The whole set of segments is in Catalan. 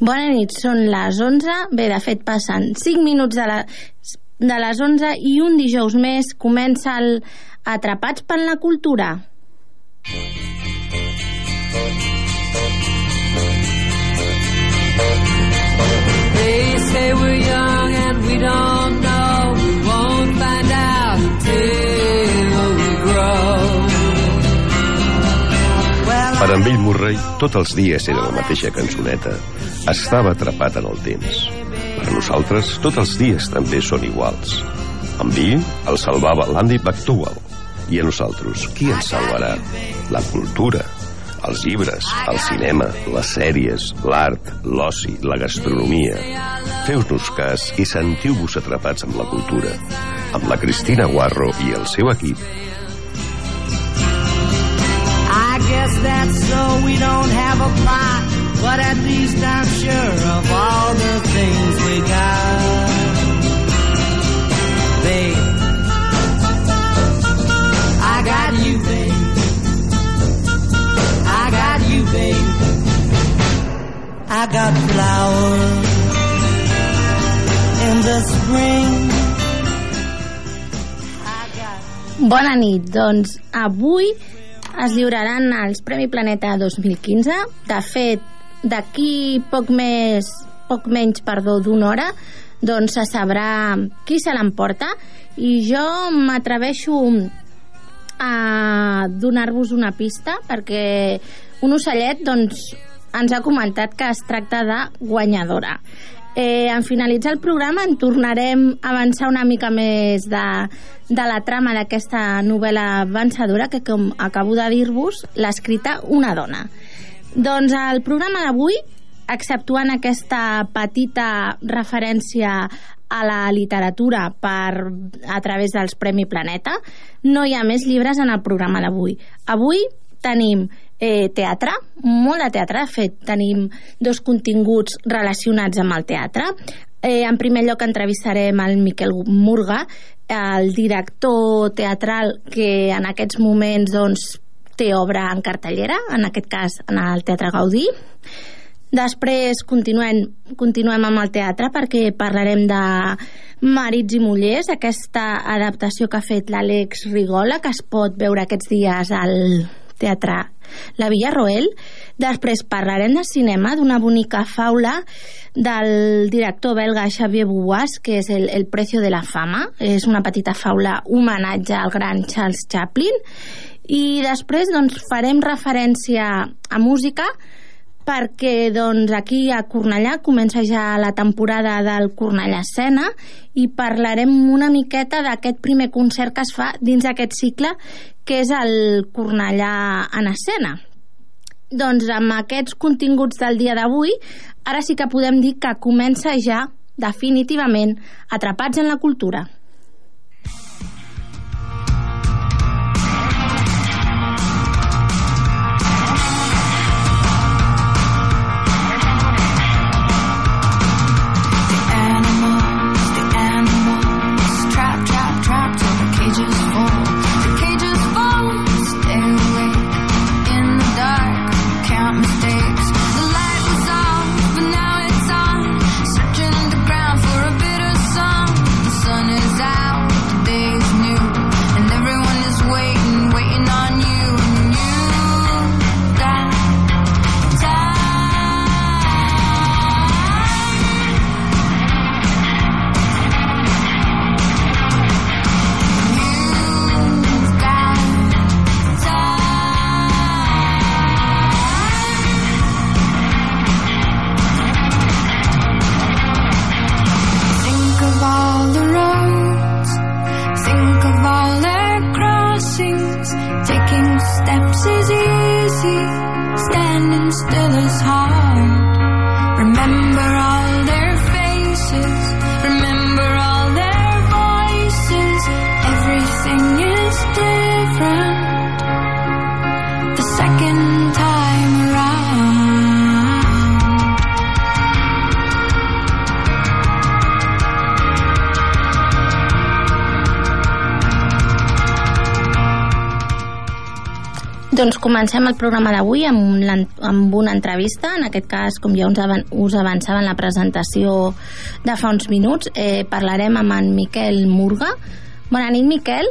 Bona nit, són les 11. Bé, de fet, passen 5 minuts de, la, de les 11 i un dijous més comença el Atrapats per la Cultura. They say we're Per en Bill Murray, tots els dies era la mateixa cançoneta. Estava atrapat en el temps. Per nosaltres, tots els dies també són iguals. En Bill el salvava l'Andy McDowell. I a nosaltres, qui ens salvarà? La cultura, els llibres, el cinema, les sèries, l'art, l'oci, la gastronomia. Feu-nos cas i sentiu-vos atrapats amb la cultura. Amb la Cristina Guarro i el seu equip. So we don't have a plot, but at least I'm sure of all the things we got. Babe, I got you, babe. I got you, babe. I got flowers in the spring. Bona nit, doncs avui es lliuraran els Premi Planeta 2015. De fet, d'aquí poc més, poc menys, perdó, d'una hora, doncs se sabrà qui se l'emporta i jo m'atreveixo a donar-vos una pista perquè un ocellet doncs, ens ha comentat que es tracta de guanyadora. Eh, en finalitzar el programa en tornarem a avançar una mica més de, de la trama d'aquesta novel·la vencedora que, com acabo de dir-vos, l'ha escrita una dona. Doncs el programa d'avui, exceptuant aquesta petita referència a la literatura per, a través dels Premi Planeta, no hi ha més llibres en el programa d'avui. Avui tenim eh, teatre, molt de teatre, de fet tenim dos continguts relacionats amb el teatre. Eh, en primer lloc entrevistarem el Miquel Murga, el director teatral que en aquests moments doncs, té obra en cartellera, en aquest cas en el Teatre Gaudí. Després continuem, continuem amb el teatre perquè parlarem de Marits i Mullers, aquesta adaptació que ha fet l'Àlex Rigola, que es pot veure aquests dies al Teatre La Villarroel. Després parlarem de cinema, d'una bonica faula del director belga Xavier Bouas, que és el, el Precio de la Fama. És una petita faula homenatge al gran Charles Chaplin. I després doncs, farem referència a música, perquè doncs, aquí a Cornellà comença ja la temporada del Cornellà Escena i parlarem una miqueta d'aquest primer concert que es fa dins d'aquest cicle que és el Cornellà en escena. Doncs amb aquests continguts del dia d'avui, ara sí que podem dir que comença ja definitivament Atrapats en la Cultura. Doncs comencem el programa d'avui amb, amb una entrevista, en aquest cas, com ja us, avan us avançava en la presentació de fa uns minuts, eh, parlarem amb en Miquel Murga. Bona nit, Miquel.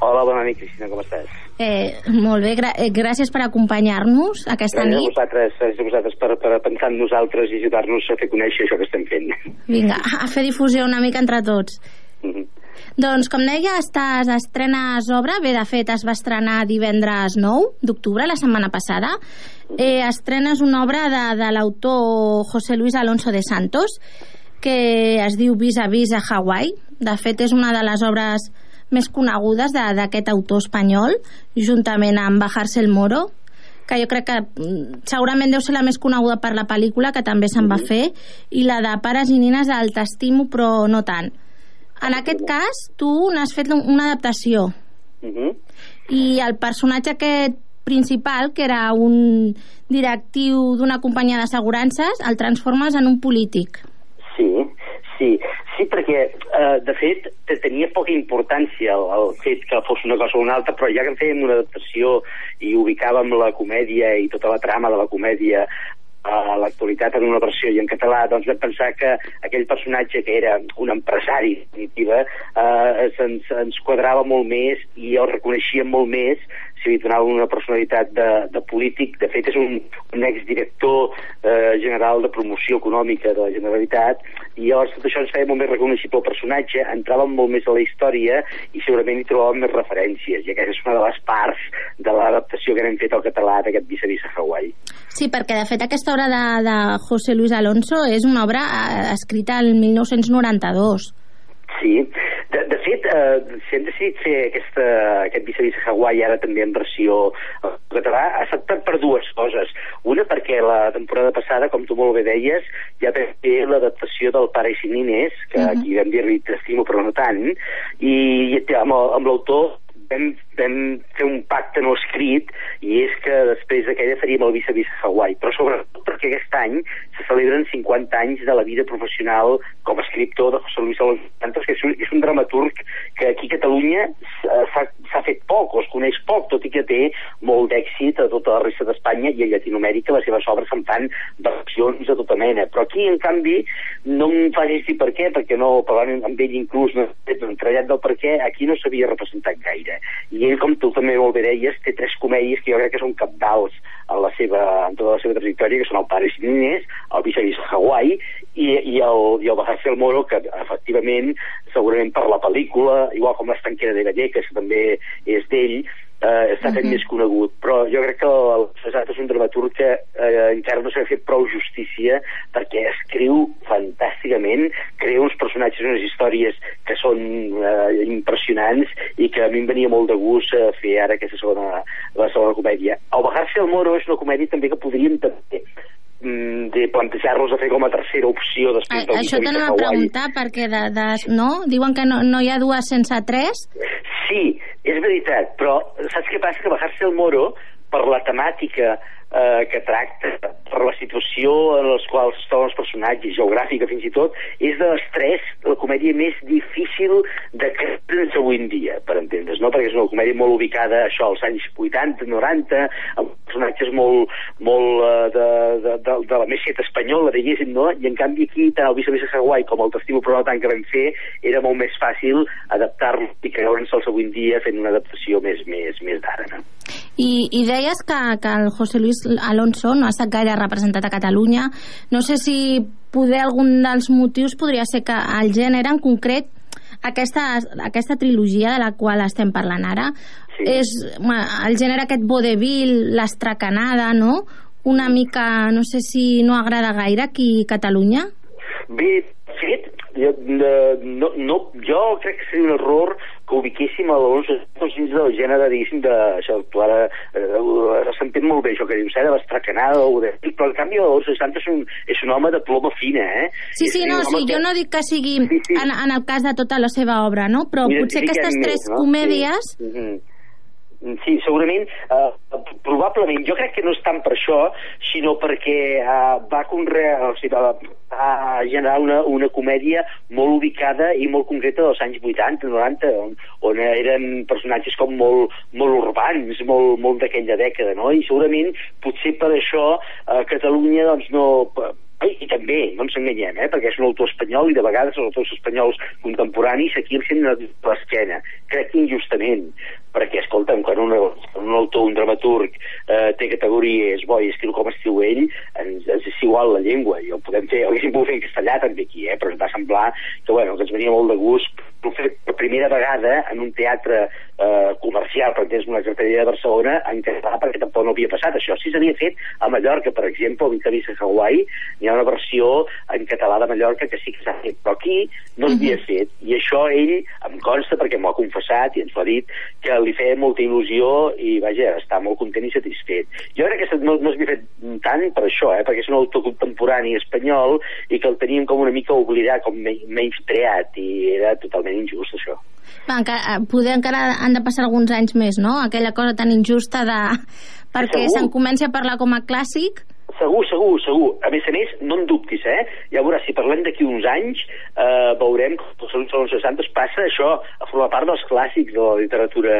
Hola, bona nit, Cristina, com estàs? Eh, molt bé, eh, gràcies per acompanyar-nos aquesta Gràcies a nit. vosaltres, gràcies a vosaltres per, per pensar en nosaltres i ajudar-nos a fer conèixer això que estem fent. Vinga, a fer difusió una mica entre tots. Mhm. Doncs, com deia, estàs, estrenes obra. Bé, de fet, es va estrenar divendres 9 d'octubre, la setmana passada. Eh, estrenes una obra de, de l'autor José Luis Alonso de Santos, que es diu Vis a Vis a Hawaii. De fet, és una de les obres més conegudes de- d'aquest autor espanyol, juntament amb Bajarse el Moro, que jo crec que mm, segurament deu ser la més coneguda per la pel·lícula, que també se'n va fer, i la de Pares i nines del T'estimo, però no tant. En aquest cas, tu n'has fet un- una adaptació Mhm. i el personatge aquest principal, que era un directiu d'una companyia d'assegurances, el transformes en un polític. Sí, sí, sí, perquè, eh, de fet, te- tenia poca importància el, el fet que fos una cosa o una altra, però ja que en fèiem una adaptació i ubicàvem la comèdia i tota la trama de la comèdia a l'actualitat en una versió i en català, doncs vam pensar que aquell personatge que era un empresari, en definitiva, eh, ens, ens quadrava molt més i el reconeixíem molt més si li donava una personalitat de, de polític. De fet, és un, un exdirector eh, general de promoció econòmica de la Generalitat i llavors tot això ens feia molt més reconeixible el personatge, entràvem molt més a la història i segurament hi trobàvem més referències i aquesta és una de les parts de l'adaptació que n'hem fet al català d'aquest Vis a Vis a Hawaii. Sí, perquè de fet aquesta obra de, de José Luis Alonso és una obra eh, escrita el 1992. Sí, de, de fet, eh, si hem decidit fer aquesta, aquest Vis a Vis a Hawaii ara també en versió en català, ha estat per, per dues coses. Una, perquè la temporada passada, com tu molt bé deies, ja vam fer l'adaptació del Pare i Sinines, que Mhm. aquí vam dir-li t'estimo però no tant, i amb, el- amb l'autor vam, vam fer un pacte no escrit i és que després d'aquella faríem el Vis a Hawaii, però sobretot perquè aquest any se celebren 50 anys de la vida professional com a escriptor de José Luis Alonso Santos, que és un, és un dramaturg que aquí a Catalunya s'ha s'ha fet poc, o es coneix poc, tot i que té molt d'èxit a tota la resta d'Espanya i a Llatinoamèrica les seves obres se'n fan versions de tota mena. Però aquí, en canvi, no em facis dir per què, perquè no, parlant amb ell inclús, no entrellat del per què, aquí no s'havia representat gaire. I ell, com tu també molt bé deies, té tres comèdies que jo crec que són capdals en, la seva, en tota la seva trajectòria, que són el Pare i Inés, el a Hawaii i, i el, i el Bajarse el Moro, que efectivament, segurament per la pel·lícula, igual com l'Estanquera de Galleques, que també és d'ell, eh, està fent Mhm. més conegut, però jo crec que el Cesat és un dramaturg que eh, encara no s'ha fet prou justícia perquè escriu fantàsticament, crea uns personatges, unes històries que són eh, impressionants i que a mi em venia molt de gust eh, fer ara aquesta segona, la segona comèdia. El Bajarse al Moro és una comèdia també que podríem també mm, de plantejar-nos a fer com a tercera opció A, després del això Vis a preguntar perquè de, de, no? diuen que no, no hi ha dues sense tres Sí, és veritat, però saps què passa? Que bajar-se el moro per la temàtica eh, que tracta, per la situació en les quals troben els personatges, geogràfica fins i tot, és de les tres la comèdia més difícil de creure's avui en dia, per entendre's, no? Perquè és una comèdia molt ubicada, això, als anys 80, 90, amb personatges molt, molt eh, de, de, de, de la meseta espanyola, diguéssim, no? I en canvi aquí, tant el Visa Visa Hawaii com el T'estimo però no tant que vam fer, era molt més fàcil adaptar-lo i creure'ns-els avui en dia fent una adaptació més, més, més d'ara, no? I, i deies que, que el José Luis Alonso no ha estat gaire representat a Catalunya. No sé si poder algun dels motius podria ser que el gènere en concret aquesta, aquesta trilogia de la qual estem parlant ara Sí. és el gènere aquest vodevil, l'estracanada, no? Una mica, no sé si no agrada gaire aquí a Catalunya. Bé, fet, jo, no, no, jo crec que seria un error que ubiquéssim a l'Alonso Santos dins del gènere, diguéssim, de... Això, tu ara eh, s'entén molt bé això que dius, eh, de l'estracanada o de... Però en canvi l'Alonso Santos és un, és un home de ploma fina, eh? Sí, sí, no, sí, jo que- no dic que sigui Sí, sí. en, en el cas de tota la seva obra, no? Però potser aquestes més, tres no? comèdies... Sí. Mhm. Sí, segurament, eh, probablement, jo crec que no és tant per això, sinó perquè eh, va conrear, o sigui, va, a generar una, una comèdia molt ubicada i molt concreta dels anys 80, 90, on, on eren personatges com molt, molt urbans, molt, molt d'aquella dècada, no? I segurament, potser per això, a Catalunya, doncs, no... I, i també, no ens enganyem, eh? perquè és un autor espanyol i de vegades els autors espanyols contemporanis aquí els senten a l'esquena. Crec que injustament, perquè, escolta'm, quan un, un autor, un dramaturg, eh, té categoria, és bo i escriu com escriu ell, ens, ens és igual la llengua, i ho podem fer, ho haguéssim pogut fer en castellà també aquí, eh, però ens va semblar que, bueno, que ens venia molt de gust ho fer per primera vegada en un teatre eh, comercial, per exemple, una cartellera de Barcelona, en català, perquè tampoc no havia passat això. Sí s'havia fet a Mallorca, per exemple, o a Hawaii, hi ha una versió en català de Mallorca que sí que s'ha fet, però aquí no s'havia uh -huh. fet. I això ell em consta, perquè m'ho ha confessat i ens ho ha dit, que li feia molta il·lusió i, vaja, està molt content i satisfet. Jo crec que no, no s'havia fet tant per això, eh, perquè és un autor contemporani espanyol i que el teníem com una mica oblidat, com menys creat, i era totalment injust, això. Va, encara, eh, poder encara han de passar alguns anys més, no? Aquella cosa tan injusta de... perquè se'n comenci a parlar com a clàssic Segur, segur, segur. A més a més, no en dubtis, eh? Ja veuràs, si parlem d'aquí uns anys, eh, veurem que els Salut Salons 60 passa això a formar part dels clàssics de la literatura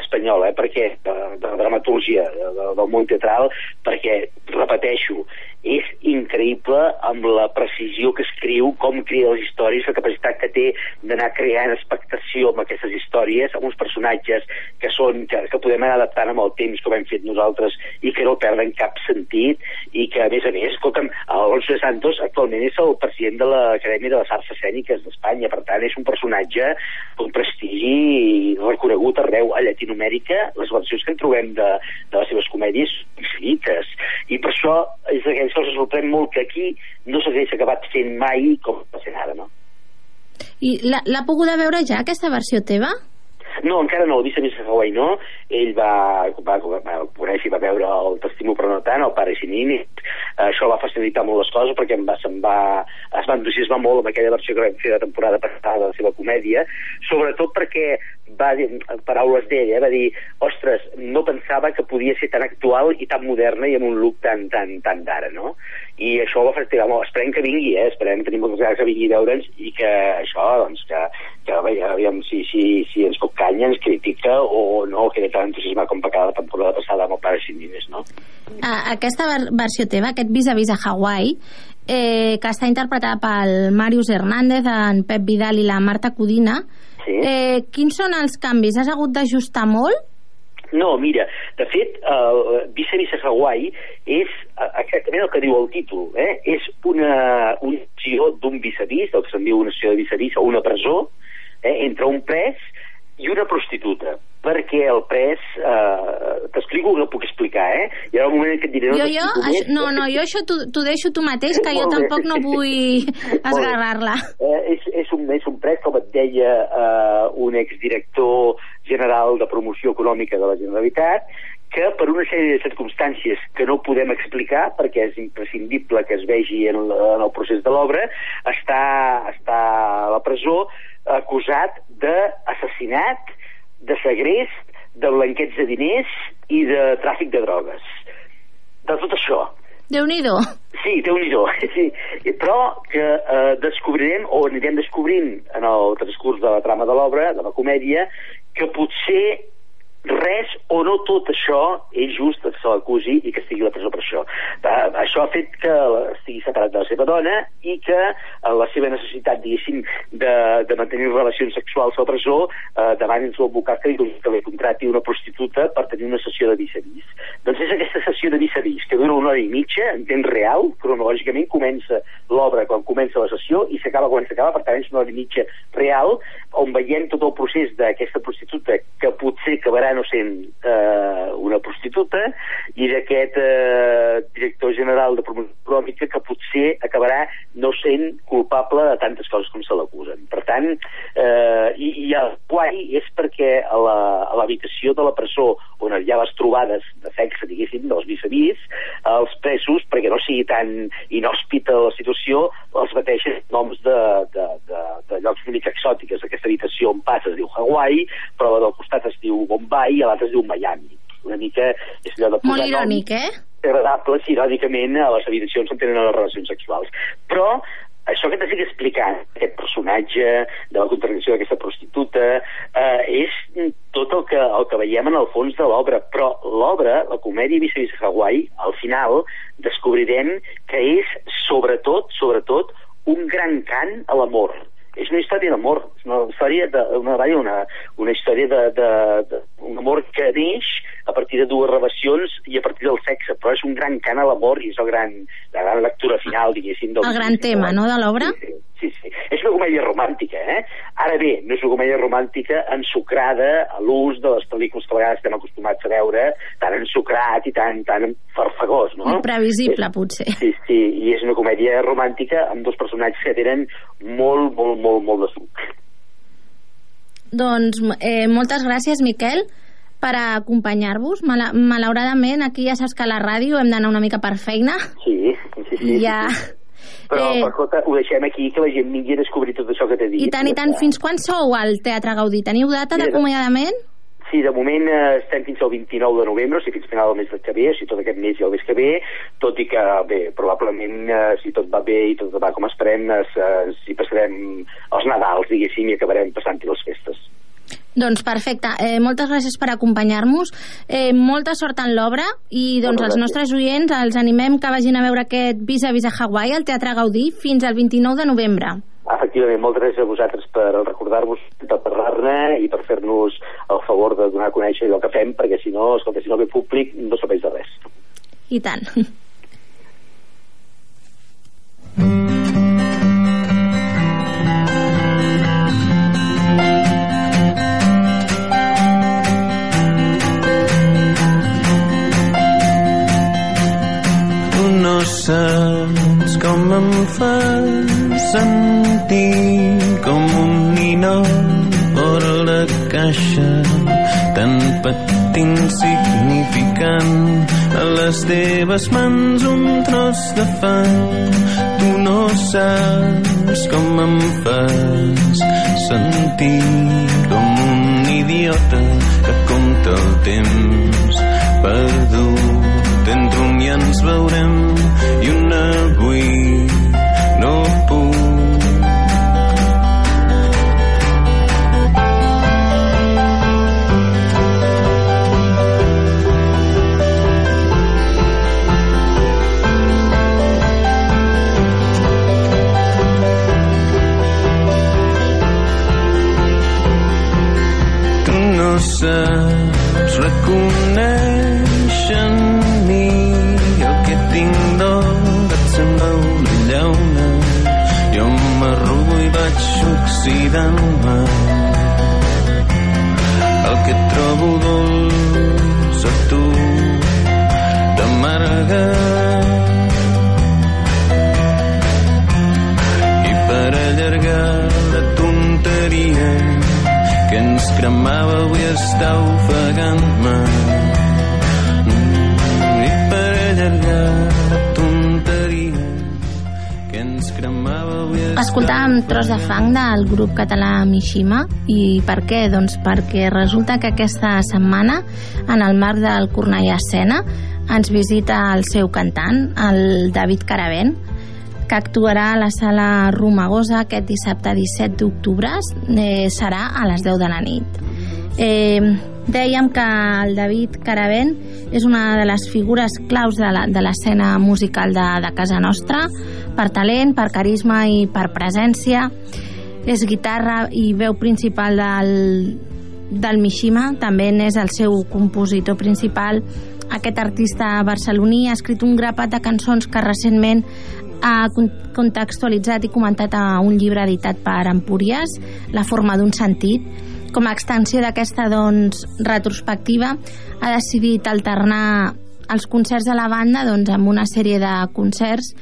espanyola, eh? Perquè, de, de la dramaturgia, de, de, del món teatral, perquè, repeteixo, és increïble amb la precisió que escriu, com crea les històries, la capacitat que té d'anar creant expectació amb aquestes històries, amb uns personatges que són que, que podem anar adaptant amb el temps, com hem fet nosaltres, i que no perden cap sentit, i que, a més a més, escolta'm, Alonso de Santos actualment és el president de l'Acadèmia de les Arts Escèniques d'Espanya, per tant, és un personatge d'un prestigi reconegut arreu a Llatinoamèrica, les versions que en trobem de, de les seves comèdies infinites, i per això és d'aquells que els sorprèn molt que aquí no s'hagués acabat fent mai com va ser ara, no? i l'ha poguda veure ja aquesta versió teva? No, encara no, el viceministre Hawaii no. Ell va, va, va conèixer i va veure el T'estimo però no tant, el pare Sinini. Això va facilitar molt les coses perquè em va, se'n va, es va entusiasmar molt amb aquella versió que vam fer la temporada passada de la seva comèdia, sobretot perquè va dir, paraules d'ell, eh, va dir, ostres, no pensava que podia ser tan actual i tan moderna i amb un look tan, tan, tan d'ara, no? I això ho va fer, home, esperem que vingui, eh? esperem, tenim moltes ganes que vingui a veure'ns i que això, doncs, que, que aviam si, si, si ens pot canya, ens critica o no, que era tan entusiasmat com va quedar la temporada passada amb el pare Sindines, no? Ah, aquesta ver versió teva, aquest vis-a-vis a Hawaii, eh, que està interpretada pel Màrius Hernández, en Pep Vidal i la Marta Codina, Sí. eh, quins són els canvis? Has hagut d'ajustar molt? No, mira, de fet, el Vice Vice Hawaii és eh, exactament el que diu el títol, eh? És una, una acció d'un vis-a-vis, el que se'n diu una acció de vis-a-vis, o una presó, eh? entre un pres i una prostituta perquè el pres eh, t'explico que no puc explicar, eh? Hi ha un moment en què et diré... No jo, jo, més, no, no, jo això t'ho deixo tu mateix, que jo tampoc no vull esgarrar-la. Eh, és, és, un, és un pres, com et deia eh, un exdirector general de promoció econòmica de la Generalitat, que per una sèrie de circumstàncies que no podem explicar, perquè és imprescindible que es vegi en, el- en el procés de l'obra, està, està a la presó acusat d'assassinat, de segrest, de blanqueig de diners i de tràfic de drogues. De tot això. Déu-n'hi-do. Sí, déu nhi sí. Però que eh, descobrirem, o anirem descobrint en el transcurs de la trama de l'obra, de la comèdia, que potser res o no tot això és just que se l'acusi i que estigui a la presó per això. Uh, això ha fet que estigui separat de la seva dona i que uh, la seva necessitat, diguéssim, de, de mantenir relacions sexuals a la presó uh, davant seu advocat que li, que li contrati una prostituta per tenir una sessió de vis-a-vis. Doncs és aquesta sessió de vis-a-vis que dura una hora i mitja, en temps real, cronològicament comença l'obra quan comença la sessió i s'acaba quan s'acaba, per tant és una hora i mitja real, on veiem tot el procés d'aquesta prostituta que potser acabarà no sent eh, una prostituta i d'aquest eh, director general de promoció econòmica que potser acabarà no sent culpable de tantes coses com se l'acusen. Per tant, eh, i, i el guai és perquè a l'habitació de la presó on hi ha les trobades de sexe, diguéssim, dels vis-a-vis, els presos, perquè no sigui tan inhòspita la situació, els bateixen noms de, de, de, de llocs una mica exòtiques. Aquesta habitació on passa es diu Hawaii, però del costat es diu Bombay i a l'altra es diu Miami. Una mica és allò de posar Molt irònic, eh? agradables, irònicament, a les habitacions on tenen les relacions sexuals. Però això que t'estic explicant, aquest personatge de la contradicció d'aquesta prostituta, eh, és tot el que, el que veiem en el fons de l'obra, però l'obra, la comèdia Visa Visa Hawaii, al final descobrirem que és sobretot, sobretot, un gran cant a l'amor és una història d'amor, és una història de, una, vaja, una, una història de, de, de, un amor que neix a partir de dues relacions i a partir del sexe, però és un gran cant a l'amor i és el gran, la gran lectura final, diguéssim. Del El gran tema, no?, de l'obra? Sí, sí, sí, sí. És una comèdia romàntica, eh? Ara bé, no és una comèdia romàntica ensucrada a l'ús de les pel·lícules que a vegades estem acostumats a veure, tan ensucrat i tan, tan farfagós, no? Imprevisible, potser. Sí, sí, i és una comèdia romàntica amb dos personatges que tenen molt, molt, molt, molt de suc. Doncs eh, moltes gràcies, Miquel, per acompanyar-vos. Mala malauradament, aquí ja saps que a la ràdio hem d'anar una mica per feina. Sí, sí, sí. Ja... Però, Eh, escolta, ho deixem aquí, que la gent vingui a descobrir tot això que t'he dit. I tant, i tant. Fins quan sou al Teatre Gaudí? Teniu data d'acomiadament? Sí, de moment eh, estem fins al 29 de novembre, o sigui, fins final del mes que ve, o sigui, tot aquest mes i el mes que ve, tot i que, bé, probablement, eh, si tot va bé i tot va com esperem, eh, si passarem els Nadals, diguéssim, i acabarem passant-hi les festes. Doncs perfecte. Eh, moltes gràcies per acompanyar-nos. Eh, molta sort en l'obra i doncs Moltes els nostres oients els animem que vagin a veure aquest Visa Visa Hawaii al Teatre Gaudí fins al 29 de novembre. Efectivament, moltes gràcies a vosaltres per recordar-vos de parlar-ne i per fer-nos el favor de donar a conèixer allò que fem, perquè si no, escolta, si no ve públic, no serveix de res. I tant. Tu no saps com em fas sentir com un ninot fora la caixa tan petit insignificant. A les teves mans un tros de fang tu no saps com em fas sentir com un idiota que compta el temps perdut. Entre un i ens veurem i un no saps reconèixer en mi el que tinc d'or et sembla una llauna jo m'arrugo i vaig oxidant-me. El que trobo dolç a tu t'amarga i per allargar la tonteria que ens cremava avui està ofegant-me. Mm, i per allargar la tonteria que ens cremava avui Escoltàvem Tros de Fang del grup català Mishima. I per què? Doncs perquè resulta que aquesta setmana en el marc del Cornellà Escena ens visita el seu cantant, el David Caravent que actuarà a la sala Romagosa aquest dissabte 17 d'octubre. Eh, serà a les 10 de la nit. Eh, dèiem que el David Caravent és una de les figures claus de l'escena musical de, de casa nostra per talent, per carisma i per presència. És guitarra i veu principal del, del Mishima. També n'és el seu compositor principal. Aquest artista barceloní ha escrit un grapat de cançons que recentment ha con- contextualitzat i comentat a un llibre editat per Empúries, La forma d'un sentit. Com a extensió d'aquesta doncs, retrospectiva, ha decidit alternar els concerts de la banda doncs, amb una sèrie de concerts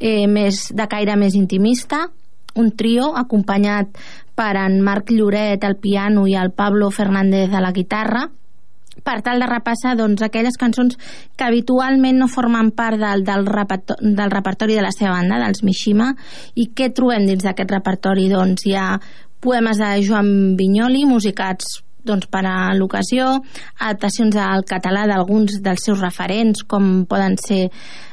eh, més de caire més intimista, un trio acompanyat per en Marc Lloret al piano i el Pablo Fernández a la guitarra, per tal de repassar doncs, aquelles cançons que habitualment no formen part del, del, reperto del repertori de la seva banda, dels Mishima, i què trobem dins d'aquest repertori? Doncs hi ha poemes de Joan Vinyoli, musicats doncs, per a l'ocasió, adaptacions al català d'alguns dels seus referents, com poden ser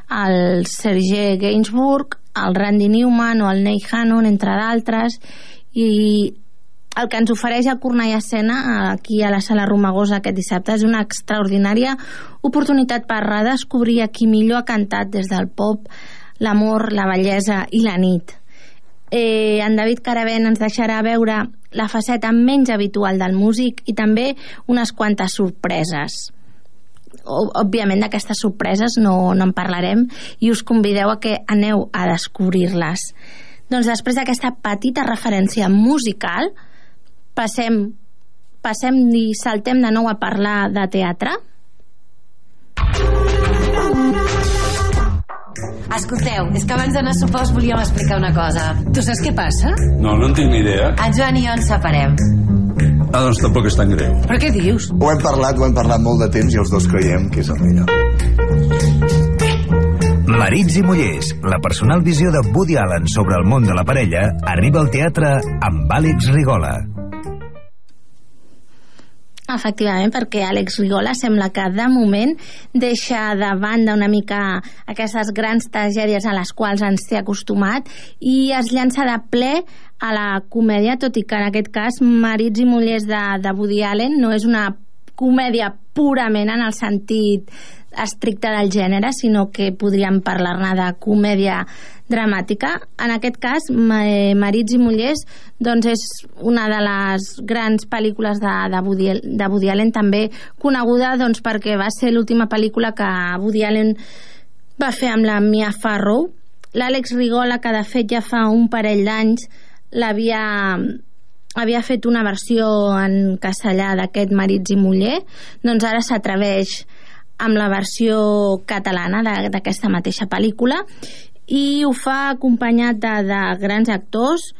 el Serge Gainsbourg, el Randy Newman o el Nate Hannon, entre d'altres, i el que ens ofereix a Cornellà Escena aquí a la Sala Romagosa aquest dissabte és una extraordinària oportunitat per redescobrir a qui millor ha cantat des del pop, l'amor, la bellesa i la nit. Eh, en David Caravent ens deixarà veure la faceta menys habitual del músic i també unes quantes sorpreses. Òbviament d'aquestes sorpreses no, no en parlarem i us convideu a que aneu a descobrir-les. Doncs després d'aquesta petita referència musical, passem, passem i saltem de nou a parlar de teatre. Escolteu, és que abans d'anar a sopar us volíem explicar una cosa. Tu saps què passa? No, no en tinc ni idea. En Joan i jo ens separem. Ah, doncs tampoc és tan greu. Però què dius? Ho hem parlat, ho hem parlat molt de temps i els dos creiem que és el millor. Marits i mullers, la personal visió de Woody Allen sobre el món de la parella, arriba al teatre amb Àlex Rigola. Efectivament, perquè Àlex Rigola sembla que de moment deixa de banda una mica aquestes grans tragèdies a les quals ens té acostumat i es llança de ple a la comèdia, tot i que en aquest cas Marits i mullers de, de Woody Allen no és una comèdia purament en el sentit estricte del gènere, sinó que podríem parlar-ne de comèdia dramàtica. En aquest cas, eh, Marits i mullers doncs és una de les grans pel·lícules de, de, Woody, de Woody Allen, també coneguda doncs, perquè va ser l'última pel·lícula que Woody Allen va fer amb la Mia Farrow. L'Àlex Rigola, que de fet ja fa un parell d'anys l'havia havia fet una versió en castellà d'aquest Marits i Muller, doncs ara s'atreveix amb la versió catalana d'aquesta mateixa pel·lícula i ho fa acompanyat de, de grans actors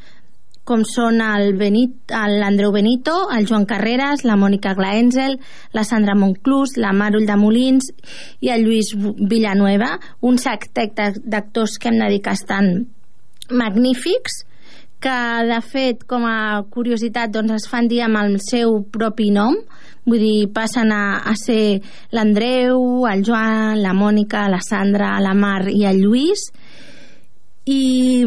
com són el Benit, l'Andreu Benito, el Joan Carreras, la Mònica Glaenzel, la Sandra Monclús, la Marull de Molins i el Lluís Villanueva, un sextet d'actors que hem de dir que estan magnífics, que de fet com a curiositat doncs es fan dir amb el seu propi nom. Vull dir, passen a, a ser l'Andreu, el Joan, la Mònica, la Sandra, la Mar i el Lluís i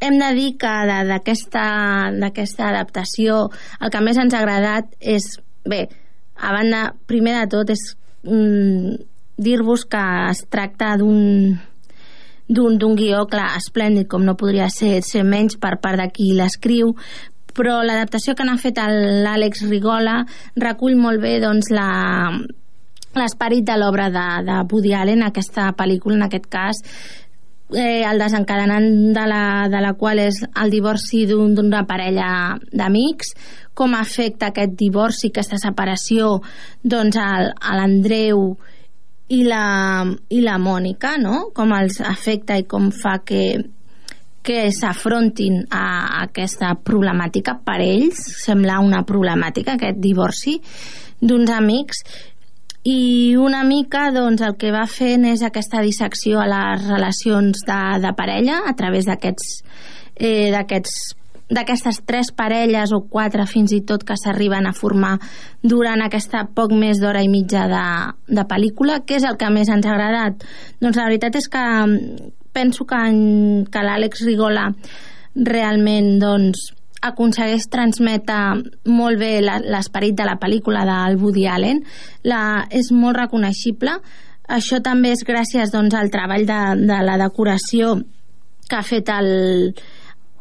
hem de dir que d'aquesta adaptació el que més ens ha agradat és bé, a banda, primer de tot és mm, dir-vos que es tracta d'un d'un guió, clar, esplèndid, com no podria ser, ser menys per part de qui l'escriu, però l'adaptació que n'ha fet l'Àlex Rigola recull molt bé doncs, la, l'esperit de l'obra de, de Woody Allen, aquesta pel·lícula, en aquest cas, eh, el desencadenant de la, de la qual és el divorci d'un- d'una parella d'amics, com afecta aquest divorci, aquesta separació, doncs, al- a l'Andreu i la, i la Mònica, no? Com els afecta i com fa que, que s'afrontin a aquesta problemàtica per ells, sembla una problemàtica, aquest divorci d'uns amics, i una mica doncs, el que va fent és aquesta dissecció a les relacions de, de parella a través d'aquests eh, d'aquestes tres parelles o quatre fins i tot que s'arriben a formar durant aquesta poc més d'hora i mitja de, de pel·lícula, què és el que més ens ha agradat? Doncs la veritat és que mm, penso que, en, que l'Àlex Rigola realment doncs, aconsegueix transmetre molt bé l'esperit de la pel·lícula del Woody Allen. La, és molt reconeixible. Això també és gràcies doncs, al treball de, de la decoració que ha fet el,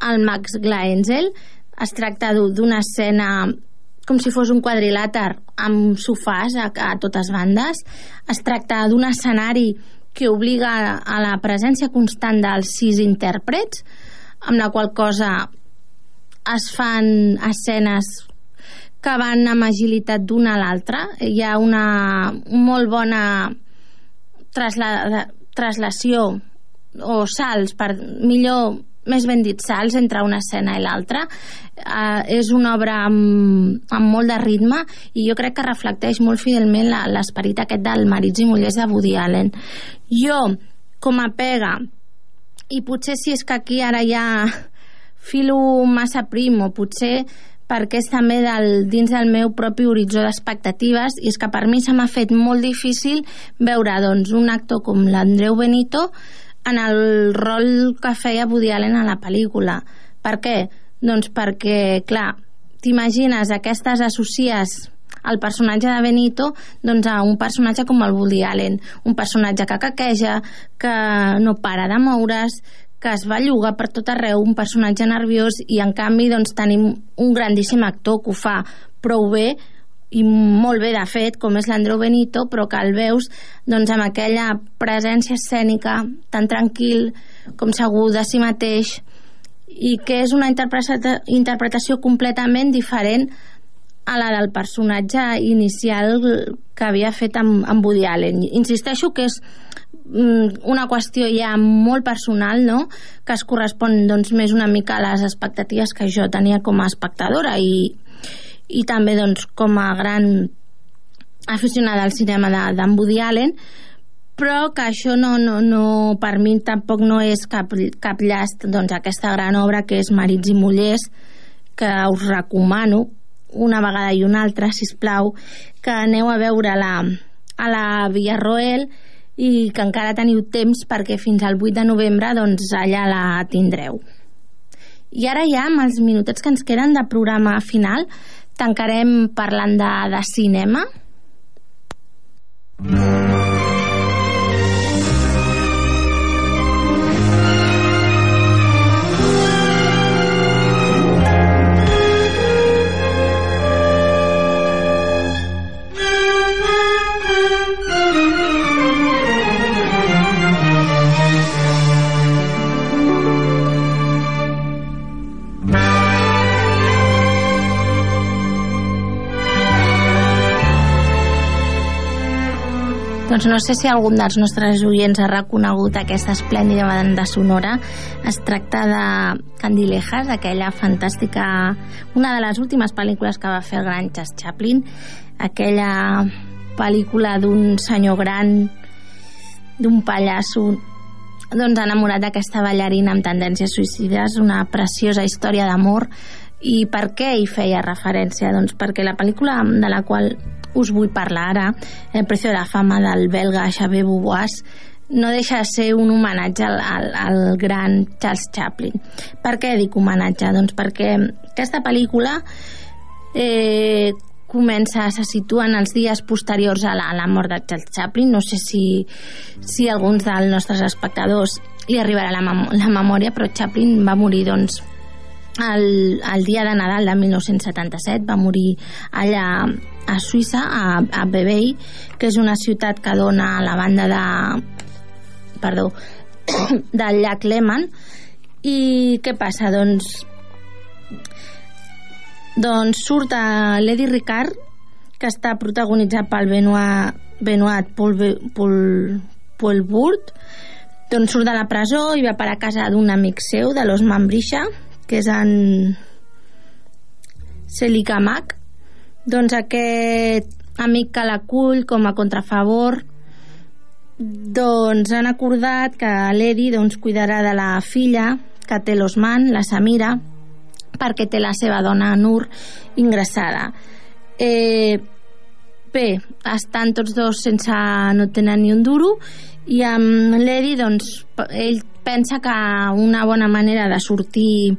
el Max Glaenzel es tracta d'u- d'una escena com si fos un quadrilàter amb sofàs a, a totes bandes. Es tracta d'un escenari que obliga a la presència constant dels sis intèrprets amb la qual cosa es fan escenes que van amb agilitat d'una a l'altra. Hi ha una molt bona trasla, traslació o salts per millor més ben dit salts entre una escena i l'altra. Uh, és una obra amb, amb molt de ritme i jo crec que reflecteix molt fidelment l'esperit aquest del Marits i Mullers de Woody Allen. Jo com a pega i potser si és que aquí ara ja filo massa prim o potser perquè és també del, dins del meu propi horitzó d'expectatives i és que per mi se m'ha fet molt difícil veure doncs, un actor com l'Andreu Benito en el rol que feia Woody Allen a la pel·lícula. Per què? Doncs perquè, clar, t'imagines, aquestes associes el personatge de Benito doncs, a un personatge com el Woody Allen, un personatge que caqueja, que no para de moure's, que es va llogar per tot arreu, un personatge nerviós, i en canvi doncs, tenim un grandíssim actor que ho fa prou bé i molt bé de fet, com és l'Andreu Benito, però que el veus doncs, amb aquella presència escènica tan tranquil com segur de si mateix i que és una interpreta interpretació completament diferent a la del personatge inicial que havia fet amb, amb Woody Allen. Insisteixo que és mm, una qüestió ja molt personal, no?, que es correspon doncs, més una mica a les expectatives que jo tenia com a espectadora i, i també doncs, com a gran aficionada al cinema d'en de, Woody Allen, però que això no, no, no, per mi tampoc no és cap, cap llast doncs, aquesta gran obra que és Marits i Mullers, que us recomano una vegada i una altra, si plau, que aneu a veure-la a la Villarroel i que encara teniu temps perquè fins al 8 de novembre doncs allà la tindreu. I ara ja, amb els minutets que ens queden de programa final, tancarem parlant de, de cinema. Mm. Doncs no sé si algun dels nostres oients ha reconegut aquesta esplèndida banda sonora. Es tracta de Candilejas, aquella fantàstica... Una de les últimes pel·lícules que va fer el gran Charles Chaplin. Aquella pel·lícula d'un senyor gran, d'un pallasso doncs enamorat d'aquesta ballarina amb tendències suïcides, una preciosa història d'amor i per què hi feia referència? Doncs perquè la pel·lícula de la qual us vull parlar ara, El precio de la fama del belga Xavier Beauvois, no deixa de ser un homenatge al, al, al gran Charles Chaplin. Per què dic homenatge? Doncs perquè aquesta pel·lícula eh, comença, se situa en els dies posteriors a la, a la mort de Charles Chaplin. No sé si, si alguns dels nostres espectadors li arribarà la, mem la memòria, però Chaplin va morir doncs, el, el dia de Nadal de 1977 va morir allà a Suïssa, a, a Bebei, que és una ciutat que dona a la banda de... perdó, del llac Lehmann. I què passa? Doncs doncs surt a Lady Ricard, que està protagonitzat pel Benoit, Benoit Paul, Paul, Paul Burt, doncs surt de la presó i va per a casa d'un amic seu, de l'Osman Brisha, que és en Selicamac, doncs aquest amic que l'acull com a contrafavor doncs han acordat que l'Edi doncs, cuidarà de la filla que té l'Osman, la Samira, perquè té la seva dona Nur ingressada. Eh, bé, estan tots dos sense... no tenen ni un duro i amb l'Edi doncs, ell pensa que una bona manera de sortir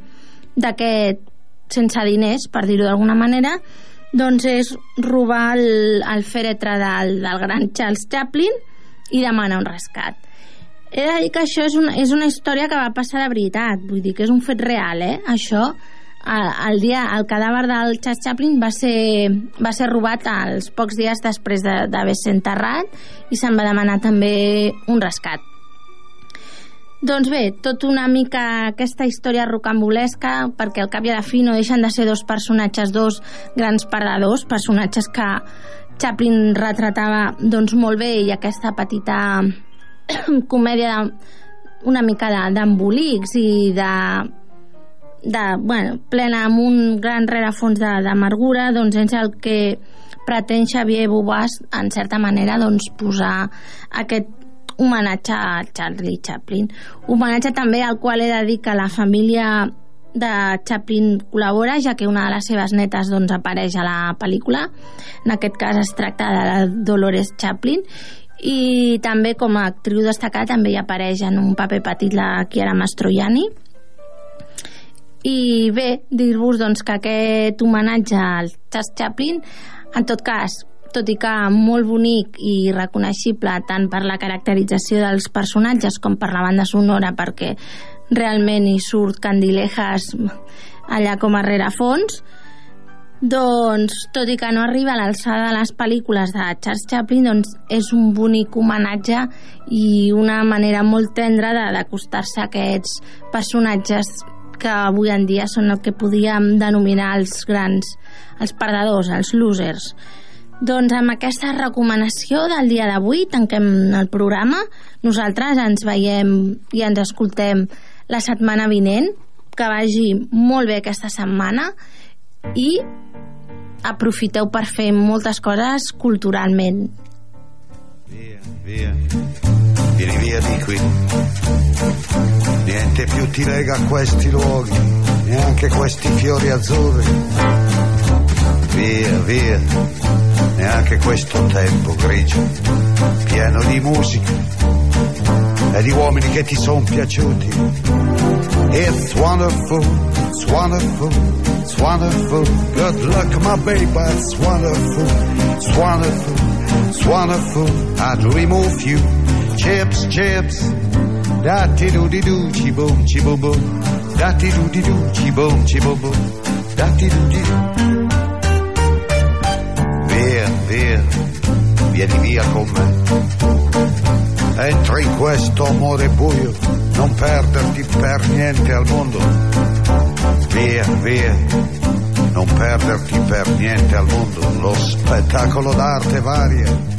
d'aquest sense diners, per dir-ho d'alguna manera, doncs és robar el, el fèretre del, del gran Charles Chaplin i demanar un rescat. He de dir que això és una, és una història que va passar de veritat, vull dir que és un fet real, eh? Això, el, el, dia, el cadàver del Charles Chaplin va ser, va ser robat als pocs dies després d'haver de, enterrat i se'n va demanar també un rescat. Doncs bé, tot una mica aquesta història rocambolesca, perquè al cap i a la fi no deixen de ser dos personatges, dos grans perdedors, personatges que Chaplin retratava doncs, molt bé i aquesta petita comèdia de, una mica d'embolics i de, de, bueno, plena amb un gran rerefons d'amargura, doncs és el que pretén Xavier Bobàs en certa manera doncs, posar aquest homenatge a Charlie Chaplin. Homenatge també al qual he de dir que la família de Chaplin col·labora, ja que una de les seves netes doncs, apareix a la pel·lícula. En aquest cas es tracta de la Dolores Chaplin i també com a actriu destacada també hi apareix en un paper petit la Chiara Mastroianni i bé, dir-vos doncs, que aquest homenatge al Charles Chaplin en tot cas, tot i que molt bonic i reconeixible tant per la caracterització dels personatges com per la banda sonora perquè realment hi surt Candilejas allà com a rerefons doncs, tot i que no arriba a l'alçada de les pel·lícules de Charles Chaplin, doncs és un bonic homenatge i una manera molt tendra d'acostar-se a aquests personatges que avui en dia són el que podíem denominar els grans, els perdedors, els losers. Doncs amb aquesta recomanació del dia d'avui tanquem el programa. Nosaltres ens veiem i ens escoltem la setmana vinent. Que vagi molt bé aquesta setmana i aprofiteu per fer moltes coses culturalment. Via, via, vieni via di qui. Niente più ti lega a questi luoghi, neanche questi fiori azzurri. Via, via, neanche questo tempo grigio, pieno di musica e di uomini che ti sono piaciuti. It's wonderful, it's wonderful, it's wonderful. Good luck, my baby, it's wonderful, it's wonderful, it's wonderful. I'd remove you, chips, chips. Da do di do, chi boom, chi boom boom. Da do di do, chi boom, chi boom boom. Da ti do di do. Via, vieni via con me. Entra in questo amore buio, non perderti per niente al mondo. Via, via, non perderti per niente al mondo. Lo spettacolo d'arte varia